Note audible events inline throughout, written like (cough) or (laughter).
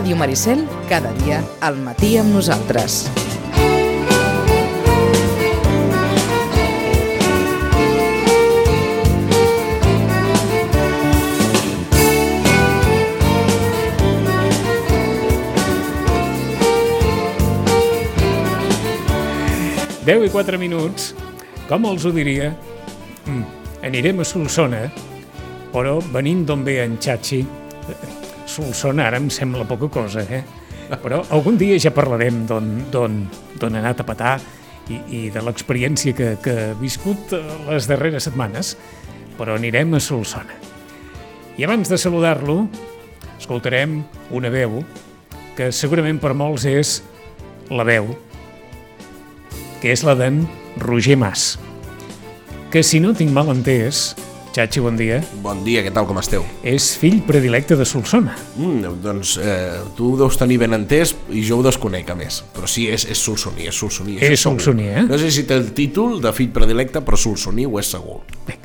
Ràdio Maricel, cada dia al matí amb nosaltres. Deu i quatre minuts, com els ho diria? Mm, anirem a Solsona, però venint d'on ve en Xachi, Solsona ara em sembla poca cosa, eh? Però algun dia ja parlarem d'on ha anat a petar i, i de l'experiència que, que ha viscut eh, les darreres setmanes, però anirem a Solsona. I abans de saludar-lo, escoltarem una veu que segurament per molts és la veu, que és la d'en Roger Mas, que si no tinc mal entès, Xachi, bon dia. Bon dia, què tal, com esteu? És fill predilecte de Solsona. Mm, doncs eh, tu ho deus tenir ben entès i jo ho desconec, a més. Però sí, és, és solsoní, és solsoní. És solsoní, eh? No sé si té el títol de fill predilecte, però solsoní ho és segur. Vinga.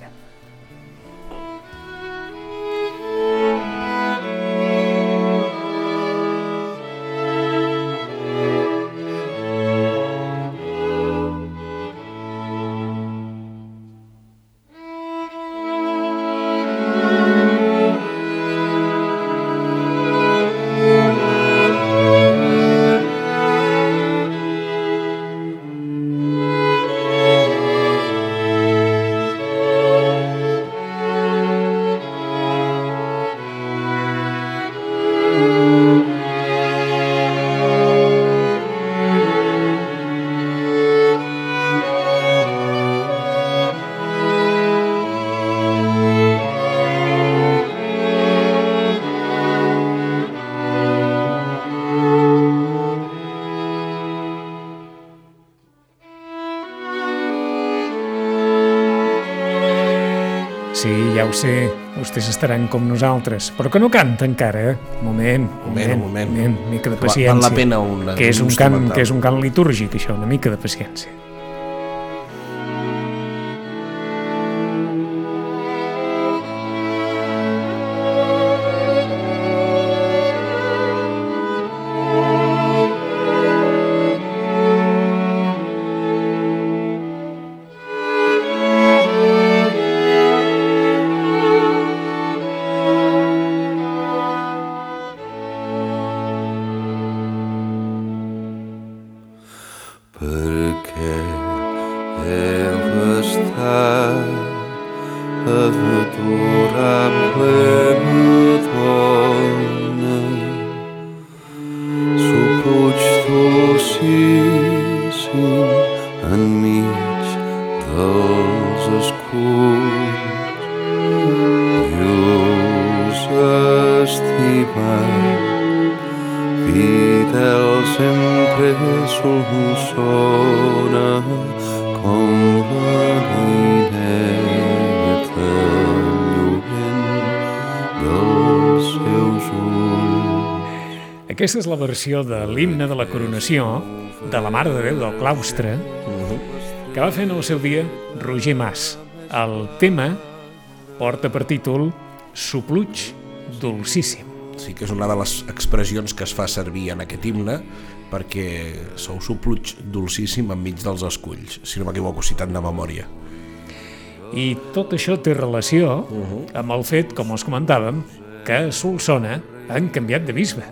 Sí, ja ho sé, vostès estaran com nosaltres, però que no canta encara, eh? Moment, moment, Moment, moment. moment mica de Val- val paciència. la pena una- que és un un cant, que és un cant litúrgic, això, una mica de paciència. Perquè heu estat adorable dona dels seus ulls. Aquesta és la versió de l'himne de la coronació de la Mare de Déu del Claustre que va fer en el seu dia Roger Mas. El tema porta per títol Sopluig dolcíssim. Sí que és una de les expressions que es fa servir en aquest himne perquè sou sopluig dolcíssim enmig dels esculls, si no m'equivoco, citant de memòria. I tot això té relació amb el fet, com us comentàvem, que a Solsona han canviat de bisbe.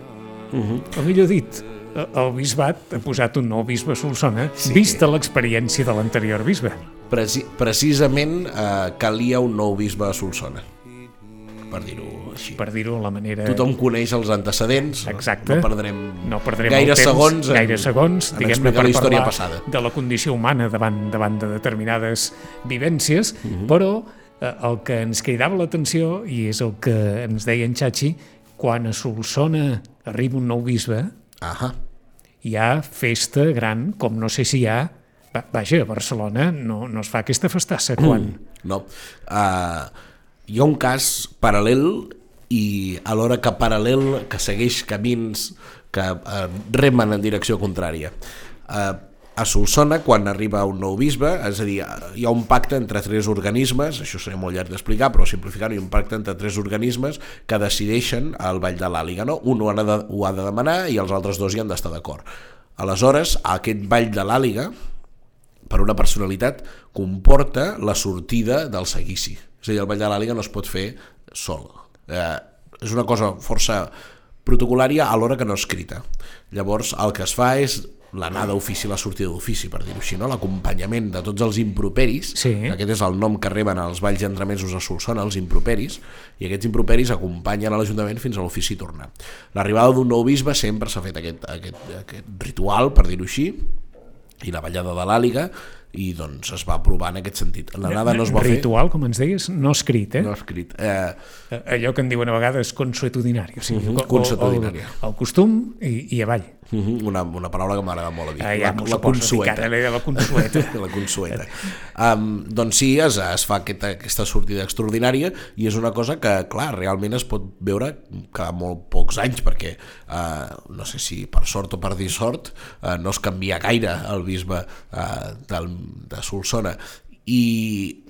O millor dit, eh, el bisbat ha posat un nou bisbe a Solsona, sí. vista l'experiència de l'anterior bisbe. Preci precisament eh, calia un nou bisbe a Solsona, per dir-ho així. Per dir-ho la manera... Tothom coneix els antecedents, Exacte. no perdrem, no perdrem gaire temps, segons en, gaire segons en diguem-ne, explicar per la història passada. de la condició humana davant, davant de determinades vivències, Mhm. però eh, el que ens cridava l'atenció, i és el que ens deia en Xachi, quan a Solsona arriba un nou bisbe, Ahà. hi ha festa gran, com no sé si hi ha... va- Vaja, a Barcelona no, no es fa aquesta festassa quan... No. Uh, hi ha un cas paral·lel i alhora que paral·lel que segueix camins que uh, remen en direcció contrària. Uh, a Solsona, quan arriba un nou bisbe, és a dir, hi ha un pacte entre tres organismes, això seria molt llarg d'explicar, però simplificant, hi ha un pacte entre tres organismes que decideixen el Vall de l'Àliga, no? Un ho ha, de, ho ha de demanar i els altres dos hi han d'estar d'acord. Aleshores, aquest Vall de l'Àliga, per una personalitat, comporta la sortida del seguici. És a dir, el Vall de l'Àliga no es pot fer sol. Eh, és una cosa força protocolària alhora que no escrita. Llavors, el que es fa és l'anada d'ofici, la sortida d'ofici, per dir-ho així, no? l'acompanyament de tots els improperis, Sí. aquest és el nom que reben els valls i entremesos a Solsona, els improperis, i aquests improperis acompanyen a l'Ajuntament fins a l'ofici tornar. L'arribada d'un nou bisbe sempre s'ha fet aquest, aquest, aquest ritual, per dir-ho així, i la ballada de l'àliga, i doncs es va aprovar en aquest sentit. L'anada no es va Ritual, com ens deies, no escrit, eh? fer... No escrit. Eh, Eh, Allò que en diuen a vegades consuetudinari, o sigui, o- o- consuetudinari. El, el costum i, i avall. Mhm, una, una paraula que m'agrada molt a dir. Ah, ja la, la consueta. ara, la consueta. (laughs) la consueta. Um, doncs sí, es, es fa aquesta, aquesta sortida extraordinària i és una cosa que, clar, realment es pot veure cada molt pocs anys perquè, uh, no sé si per sort o per dissort, uh, no es canvia gaire el bisbe uh, del, de Solsona i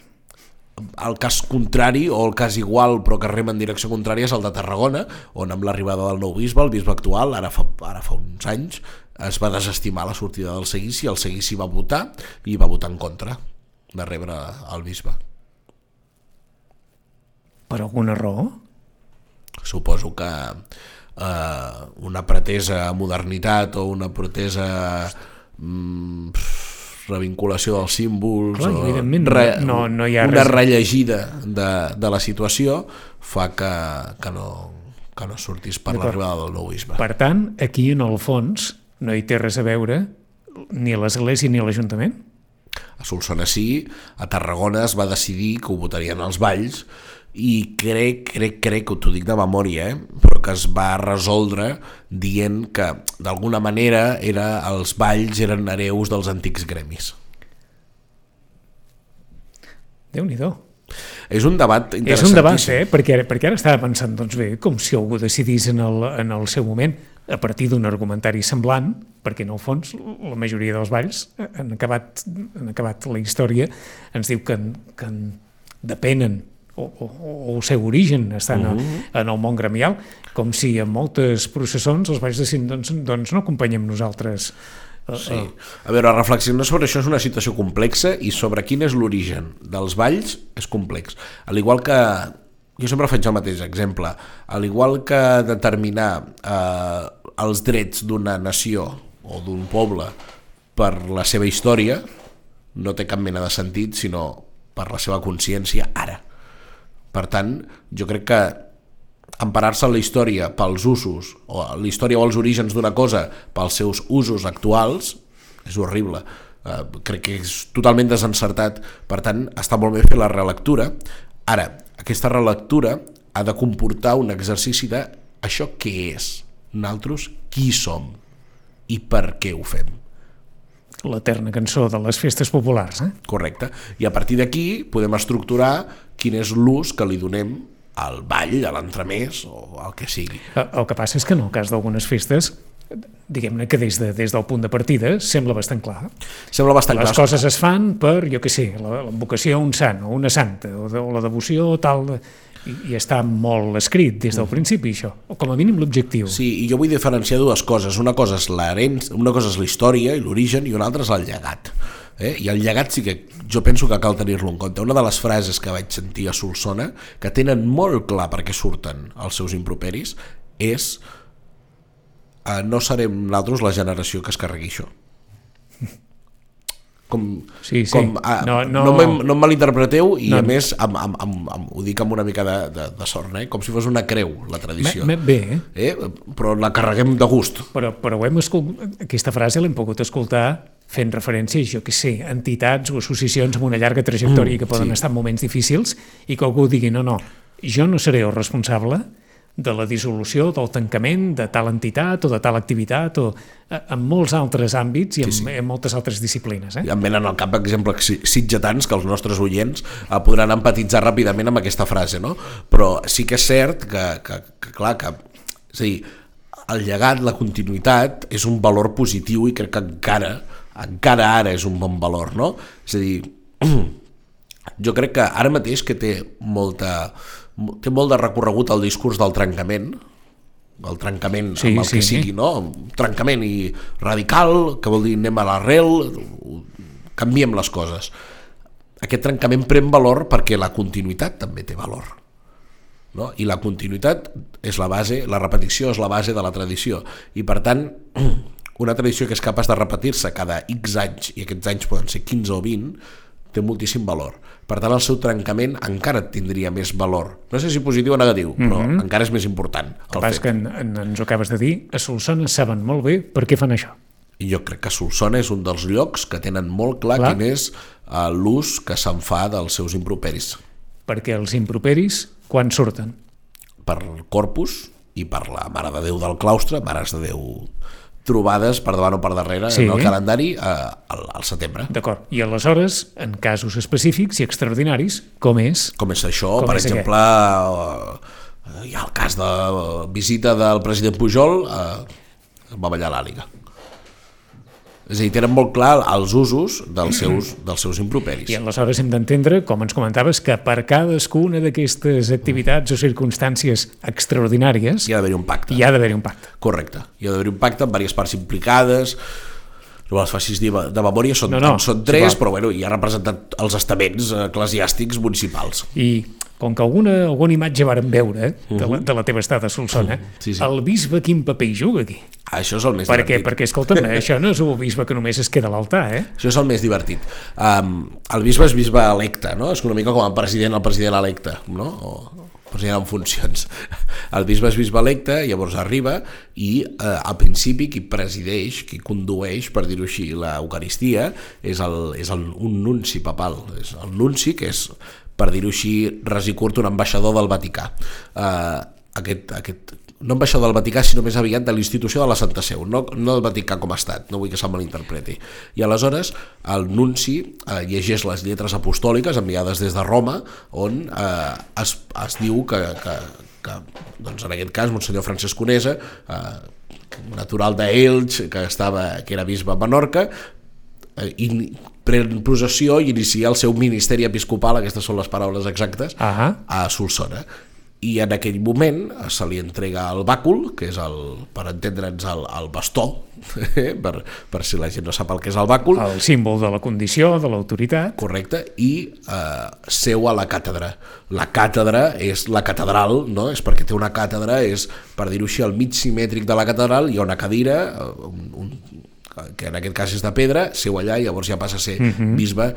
el cas contrari o el cas igual però que rema en direcció contrària és el de Tarragona on amb l'arribada del nou bisbe, el bisbe actual ara fa, ara fa uns anys es va desestimar la sortida del seguici el seguici va votar i va votar en contra de rebre el bisbe Per alguna raó? suposo que eh, una pretesa modernitat o una pretesa mm, pf, revinculació dels símbols Clar, o evidentment no- no hi ha una res- rellegida de, de la situació fa que, que, no, que no sortís per l'arribada del nou bisbe. Per tant, aquí en el fons no hi té res a veure ni l'Església ni l'Ajuntament? A Solsona sí, a Tarragona es va decidir que ho votarien els valls i crec, crec, crec, que t'ho dic de memòria, eh? però que es va resoldre dient que d'alguna manera era, els valls eren hereus dels antics gremis. Déu-n'hi-do. És un debat És un debat, eh? Perquè, ara- perquè ara estava pensant, doncs bé, com si algú decidís en el, en el seu moment, a partir d'un argumentari semblant, perquè en el fons la majoria dels balls han acabat, han acabat la història, ens diu que, en- que en depenen o, o, o el seu origen estan uh Mhm. -huh. en el món gremial, com si en moltes processons els balls deciden, doncs, doncs no acompanyem nosaltres eh, Sí. eh, A veure, reflexionar sobre això és una situació complexa i sobre quin és l'origen dels valls és complex. Al igual que jo sempre faig el mateix exemple, al igual que determinar eh, els drets d'una nació o d'un poble per la seva història no té cap mena de sentit sinó per la seva consciència ara. Per tant, jo crec que emparar-se en la història pels usos, o la història o els orígens d'una cosa pels seus usos actuals, és horrible. Uh, crec que és totalment desencertat. Per tant, està molt bé fer la relectura. Ara, aquesta relectura ha de comportar un exercici de això què és? Nosaltres qui som? I per què ho fem? L'eterna cançó de les festes populars. Eh? Correcte. I a partir d'aquí podem estructurar quin és l'ús que li donem al ball, a l'entremès o al que sigui. Eh, El que passa és que en el cas d'algunes festes, diguem-ne que des, de, des del punt de partida sembla bastant clar. Sembla bastant Les clar. coses es fan per, jo què sé, la, la vocació a un sant o una santa, o, de, o la devoció tal, i, i està molt escrit des del principi això, o com a mínim l'objectiu. Sí, i jo vull diferenciar dues coses. Una cosa és l'herència, una cosa és la història i l'origen i una altra és el llegat. Eh? I el llegat sí que jo penso que cal tenir-lo en compte. Una de les frases que vaig sentir a Solsona, que tenen molt clar per què surten els seus improperis, és eh, no serem nosaltres la generació que es carregui això. Com, Sí, sí. com, ah, No, no, no- no, no, em malinterpreteu i No. a més amb, amb, amb, amb, ho dic amb una mica de, de, de sort, eh? com si fos una creu la tradició. Me, me, bé, eh? Eh? Però la carreguem de gust. però, però ho hem escol... aquesta frase l'hem pogut escoltar fent referència, jo que sé, a entitats o associacions amb una llarga trajectòria Mm, que poden sí. estar en moments difícils i que algú digui, no, no, jo no seré el responsable de la dissolució, del tancament de tal entitat o de tal activitat o eh, en molts altres àmbits i en, Sí, sí. en moltes altres disciplines. Eh? I em venen al cap exemples sitgetans que els nostres oients eh, podran empatitzar ràpidament amb aquesta frase, no? Però sí que és cert que, que, que clar, que, és a dir, el llegat, la continuïtat, és un valor positiu i crec que encara encara ara és un bon valor, no? És a dir, (clears throat) jo crec que ara mateix que té molta té molt de recorregut el discurs del trencament el trencament Sí, amb el que sí. sigui, no? Un trencament i radical, que vol dir anem a l'arrel, canviem les coses. Aquest trencament pren valor perquè la continuïtat també té valor. No? I la continuïtat és la base, la repetició és la base de la tradició. I per tant, (clears throat) una tradició que és capaç de repetir-se cada X anys, i aquests anys poden ser 15 o 20, té moltíssim valor. Per tant, el seu trencament encara tindria més valor. No sé si positiu o negatiu, però encara és més important. El que El passa fet. que en, en, ens ho acabes de dir, a Solsona saben molt bé per què fan això. I jo crec que Solsona és un dels llocs que tenen molt clar, Clar. quin és uh, l'ús que se'n fa dels seus improperis Perquè els improperis, quan surten? per Corpus i per la Mare de Déu del claustre, Mares de Déu trobades per davant o per darrere Sí. en el calendari eh, al, al setembre. D'acord. I aleshores, en casos específics i extraordinaris, com és... Com és això? Com per és exemple, eh, hi ha el cas de eh, visita del president Pujol eh, va ballar l'àliga. És a dir, tenen molt clar els usos dels seus, dels seus improperis. I aleshores hem d'entendre, com ens comentaves, que per cadascuna d'aquestes activitats o circumstàncies extraordinàries Hi ha d'haver un pacte. hi ha d'haver un pacte. Correcte. Hi ha d'haver un pacte amb diverses parts implicades, no els facis dir de memòria, són, No, no, són sí, tres, clar. però bueno, hi ha representat els estaments eclesiàstics municipals. I com que alguna, alguna imatge vàrem veure eh, de, la, de la teva estada a Solsona, Sí, sí. el bisbe quin paper hi juga aquí? Això és el més Per què? divertit. Perquè, escolta'm, això no és un bisbe que només es queda a l'altar, eh? Això és el més divertit. Um, el bisbe és bisbe electe, no? És una mica com el president, el president electe, no? O president en funcions. (laughs) El bisbe és bisbe electe, llavors arriba i eh, al principi qui presideix, qui condueix, per dir-ho així, l'Eucaristia és, el, és el, un nunci papal. És el nunci, que és, per dir-ho així, res i curt, un ambaixador del Vaticà. Eh, aquest, aquest no ambaixador del Vaticà, sinó més aviat de l'institució de la Santa Seu, no, no del Vaticà com a estat, no vull que se'l malinterpreti. I aleshores el nunci eh, llegeix les lletres apostòliques enviades des de Roma, on eh, es, es diu que, que, que doncs en aquest cas, Monsenyor Francesc Conesa, eh, natural d'Elx, que, estava, que era bisbe a Menorca, eh, i pren possessió i inicia el seu ministeri episcopal, aquestes són les paraules exactes, Ah, a Solsona i en aquell moment se li entrega el bàcul, que és el, per entendre'ns el, el bastó, (laughs) per, per si la gent no sap el que és el bàcul, el símbol de la condició, de l'autoritat. correcte, i eh, seu a la càtedra. La càtedra és la catedral, no? és perquè té una càtedra, és, per dir-ho així, al mig simètric de la catedral hi ha una cadira, eh, un, un, que en aquest cas és de pedra, seu allà i llavors ja passa a ser bisbe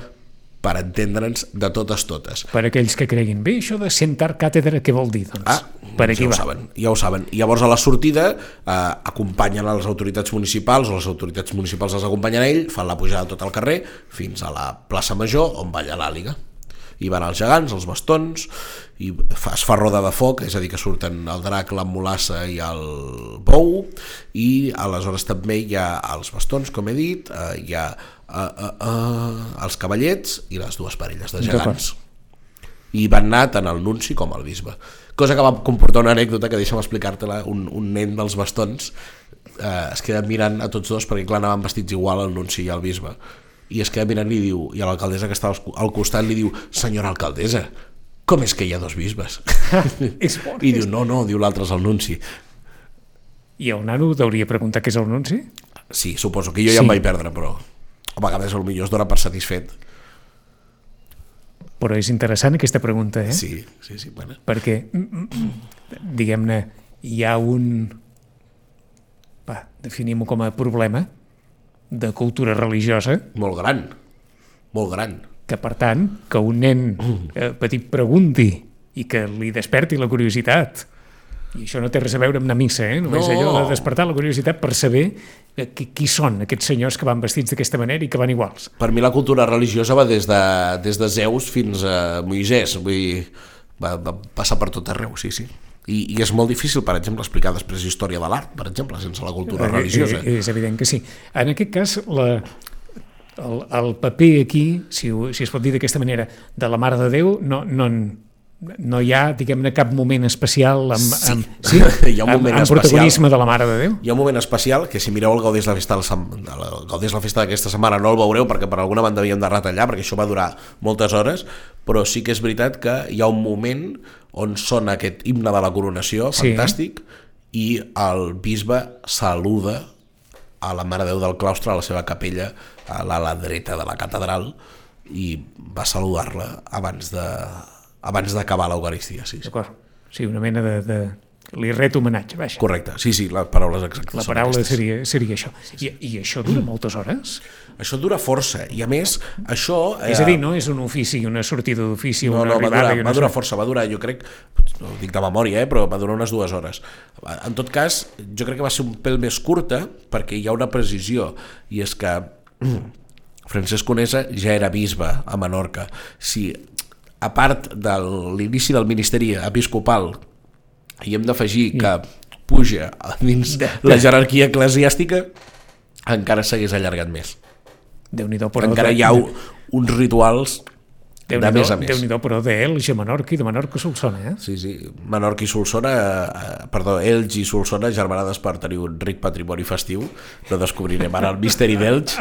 per entendre'ns de totes totes. Per aquells que creguin, bé, això de sentar càtedra, què vol dir? Doncs, Ah, per aquí ja ho va. saben, ja ho saben. I llavors a la sortida eh, acompanyen a les autoritats municipals o les autoritats municipals els acompanyen a ell, fan la pujada tot el carrer fins a la plaça Major on balla l'àliga. I van els gegants, els bastons, i es fa roda de foc, és a dir, que surten el drac, la mulassa i el bou, i aleshores també hi ha els bastons, com he dit, eh, hi ha eh, eh, eh, els cavallets i les dues parelles de gegants. I van anar tant el nunci com el bisbe. Cosa que va comportar una anècdota que deixa'm explicar-te-la, un, un nen dels bastons eh, es queda mirant a tots dos perquè clar anaven vestits igual el nunci i el bisbe i es queda mirant i diu, i a l'alcaldessa que està al- costat li diu, senyora alcaldessa com és que hi ha dos bisbes? (laughs) I diu, no, no, diu l'altre és el nunci. I el nano t'hauria preguntat què és el nunci? Sí, suposo que jo ja Sí. em vaig perdre, però a vegades potser es dona per satisfet. Però és interessant aquesta pregunta, eh? Sí, sí, sí, bueno. Perquè, mm, mm, diguem-ne, hi ha un... Va, definim-ho com a problema de cultura religiosa, Molt gran, molt gran. que per tant, que un nen eh, petit pregunti i que li desperti la curiositat i això no té res a veure amb anar a missa, eh? només No. allò de despertar la curiositat per saber eh, qui, qui són aquests senyors que van vestits d'aquesta manera i que van iguals. Per mi la cultura religiosa va des de, des de Zeus fins a Moisès, vull dir, va, va passar per tot arreu, sí, sí. I, I és molt difícil, per exemple, explicar després història de l'art, per exemple, sense la cultura religiosa. Eh, eh, és evident que sí. En aquest cas, la, el, el paper aquí, si, ho, si es pot dir d'aquesta manera, de la Mare de Déu, no, no, no hi ha, diguem-ne, cap moment especial amb, Sí. amb, sí? (laughs) Hi ha un amb, moment amb especial. protagonisme de la Mare de Déu. Hi ha un moment especial que si mireu el Gaudés la Festa, de la, el Gaudés la Festa d'aquesta setmana no el veureu perquè per alguna banda havíem de retallar perquè això va durar moltes hores però sí que és veritat que hi ha un moment on sona aquest himne de la coronació Sí. fantàstic i el bisbe saluda a la Mare de Déu del claustre a la seva capella a l'ala dreta de la catedral i va saludar-la abans de abans d'acabar l'Eucaristia, sí, sí. D'acord? Sí, una mena de... de... Li ret homenatge, vaja. Correcte, sí, sí, les paraules exactes La paraula seria, seria això. I, I això dura moltes hores? Això dura força, i a més, això... És a dir, no és un ofici, una sortida d'ofici, no, una no, va arribada... durar, i una va durar força, va durar, jo crec, no ho dic de memòria, eh, però va durar unes dues hores. En tot cas, jo crec que va ser un pèl més curta, perquè hi ha una precisió, i és que (clears throat) Francesc Conesa ja era bisbe a Menorca. Si, a part de l'inici del ministeri episcopal, hi hem d'afegir que puja dins la jerarquia eclesiàstica, encara s'hagués allargat més. Déu-n'hi-do, però... encara hi ha un- uns rituals de Déu-n'hi-do, més a més. Déu-n'hi-do, però d'Elx a Menorca i de Menorca a Solsona, eh? Sí, sí. Menorca i Solsona, eh, perdó, Elx i Solsona germanades per tenir un ric patrimoni festiu. No descobrirem ara el misteri d'Elx.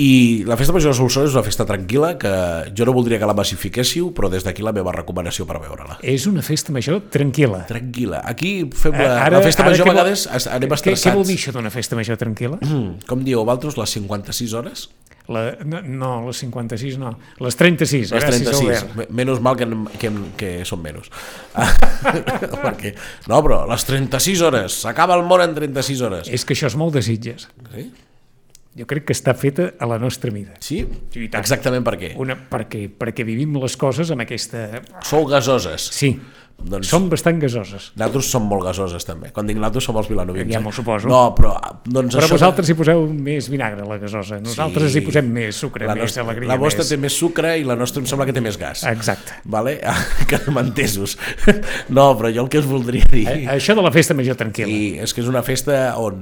I la festa major de Solsona és una festa tranquil·la que jo no voldria que la massifiquéssiu, però des d'aquí la meva recomanació per veure-la. És una festa major tranquil·la. Tranquil·la. Aquí fem la, Eh, la festa major què a vol- vegades es- anem què, estressats. què vol dir això d'una festa major tranquil·la? Mm, Com dieu vosaltres, les 56 hores? La, no, no, les 56 no, les 36. Les gràcies, 36, Albert. Me- menys mal que, que, que són menys. (laughs) Perquè, no, però les 36 hores, s'acaba el món en 36 hores. És que això és molt de Sitges. Sí? Jo crec que està feta a la nostra mida. Sí? Sí. Exactament per què? Una, perquè, perquè vivim les coses amb aquesta... Sou gasoses. Sí, Doncs som bastant gasoses. nosaltres som molt gasoses també. Quan dic nosaltres som els vilanovins. Ja eh? m'ho suposo. No, però doncs Però això... vosaltres hi poseu més vinagre a la gasosa. Nosaltres Sí. hi posem més sucre, la més nostra, alegria. la vostra més... té més sucre i la nostra em sembla que té més gas. Exacte. Vale? (laughs) que no m'entesos. (laughs) No, però jo el que us voldria dir... Eh, Això de la festa major tranquil·la. I és que és una festa on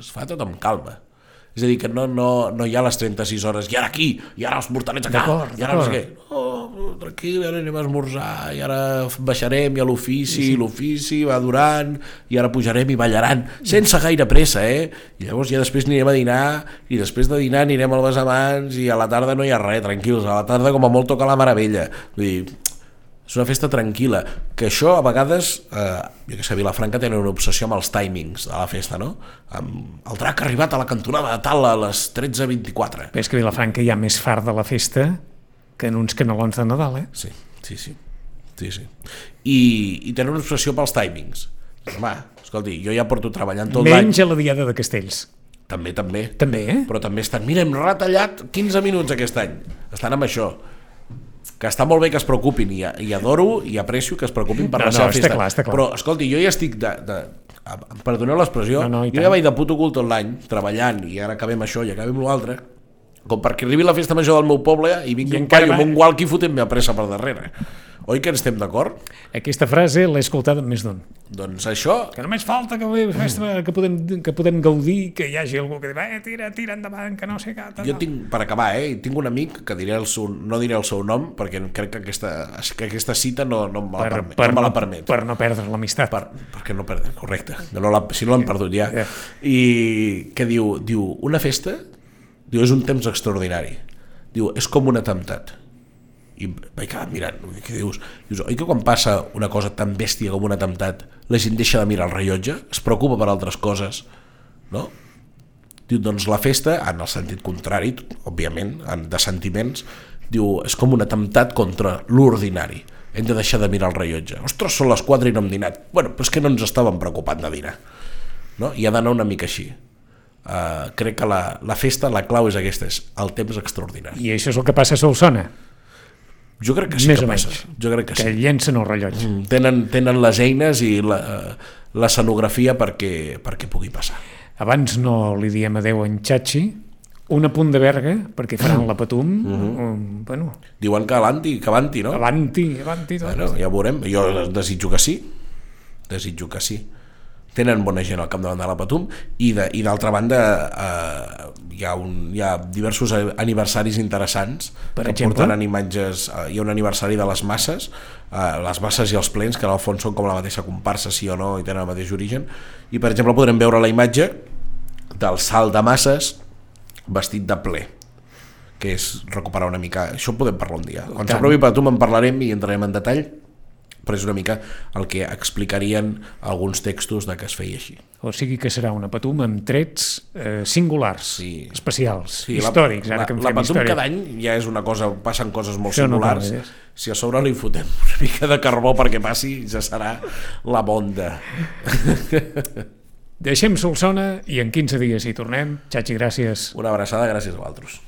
es fa tot amb calma. És a dir, que no, no, no hi ha les 36 hores, i ara aquí, i ara els mortalets acá, i ara no sé què. Oh, tranquil, ara anem a esmorzar, i ara baixarem, i a l'ofici, sí. l'ofici va durant, i ara pujarem i ballaran, sense gaire pressa, eh? I llavors ja després anirem a dinar, i després de dinar anirem al besamans, i a la tarda no hi ha res, tranquils, a la tarda com a molt toca la meravella. Vull dir, és una festa tranquil·la, que això a vegades, eh, jo que sé, Vilafranca tenen una obsessió amb els timings de la festa, no? Amb el drac arribat a la cantonada de tal a les 13.24. Però és que Vilafranca hi ha més fart de la festa que en uns canelons de Nadal, eh? Sí, sí, sí. sí, sí. I, I tenen una obsessió pels timings. Home, escolti, jo ja porto treballant tot l'any. Menys a la Diada de Castells. També, també. També, eh? Però també estan, mira, hem retallat 15 minuts aquest any. Estan amb això. Que està molt bé que es preocupin, i, i adoro i aprecio que es preocupin per No, la no, seva festa. clar, clar. Però, escolti, jo ja estic de... de em perdoneu l'expressió, No, no, jo tant. ja vaig de puto cul tot l'any, treballant, i ara acabem això i acabem l'altre, com perquè arribi la festa major del meu poble i vingui I un paio amb un walkie fotent-me a pressa per darrere. Oi que estem d'acord? Aquesta frase l'he escoltat més d'un. Doncs això... Que només falta que, que, podem, que podem gaudir, que hi hagi algú que diu, eh, tira, tira endavant, que no sé què. Jo tal." tinc, per acabar, eh, tinc un amic que diré el seu, no diré el seu nom perquè crec que aquesta, que aquesta cita no, no, me, la per, permet, per, no me la permet. per no perdre l'amistat. per, perquè no perdem, correcte, no la, si no l'han perdut ja. Ja. I que diu, diu, una festa diu, és un temps extraordinari. Diu, és com un atemptat. I vaig quedar mirant, què dius? Dius, oi que quan passa una cosa tan bèstia com un atemptat, la gent deixa de mirar el rellotge, es preocupa per altres coses, no? Diu, doncs la festa, en el sentit contrari, òbviament, en, de sentiments, diu, és com un atemptat contra l'ordinari. Hem de deixar de mirar el rellotge. Ostres, són les 4 i no hem dinat. Bueno, però és que no ens estàvem preocupant de dinar. No? I ha d'anar una mica així. Uh, crec que la, la festa, la clau és aquesta, és el temps extraordinari. I això és el que passa a Solsona, Jo crec que sí més que o passa. menys. Jo crec que, que sí. llencen el rellotge. Mm, Tenen, tenen les eines i la, eh, l'escenografia perquè, perquè pugui passar. Abans no li diem adeu en Chachi, un apunt de verga, perquè faran la patum, um, bueno, Diuen que avanti, que avanti, no? avanti, avanti tot. Bueno, ja veurem. Jo desitjo que sí. Desitjo que sí. Tenen bona gent al capdavant de la Patum i d'altra banda eh, hi, ha un, hi ha diversos aniversaris interessants Per que exemple? porten imatges, eh, hi ha un aniversari de les masses eh, les masses i els plens que en el fons són com la mateixa comparsa sí o no i tenen el mateix origen. I per exemple podrem veure la imatge del salt de masses vestit de ple que és recuperar una mica això podem parlar un dia. Quan s'aprovi Patum en parlarem i entrarem en detall però és una mica el que explicarien alguns textos de que es feia així. O sigui que serà una patum amb trets eh, singulars, Sí. especials, Sí, històrics, la, ara que la, la Patum història. cada any ja és una cosa, passen coses molt Això no singulars. eh? si a sobre li fotem (laughs) una mica de carbó perquè passi, ja serà la bonda. Deixem Solsona i en 15 dies hi tornem. Xachi, gràcies. Una abraçada, gràcies a vosaltres.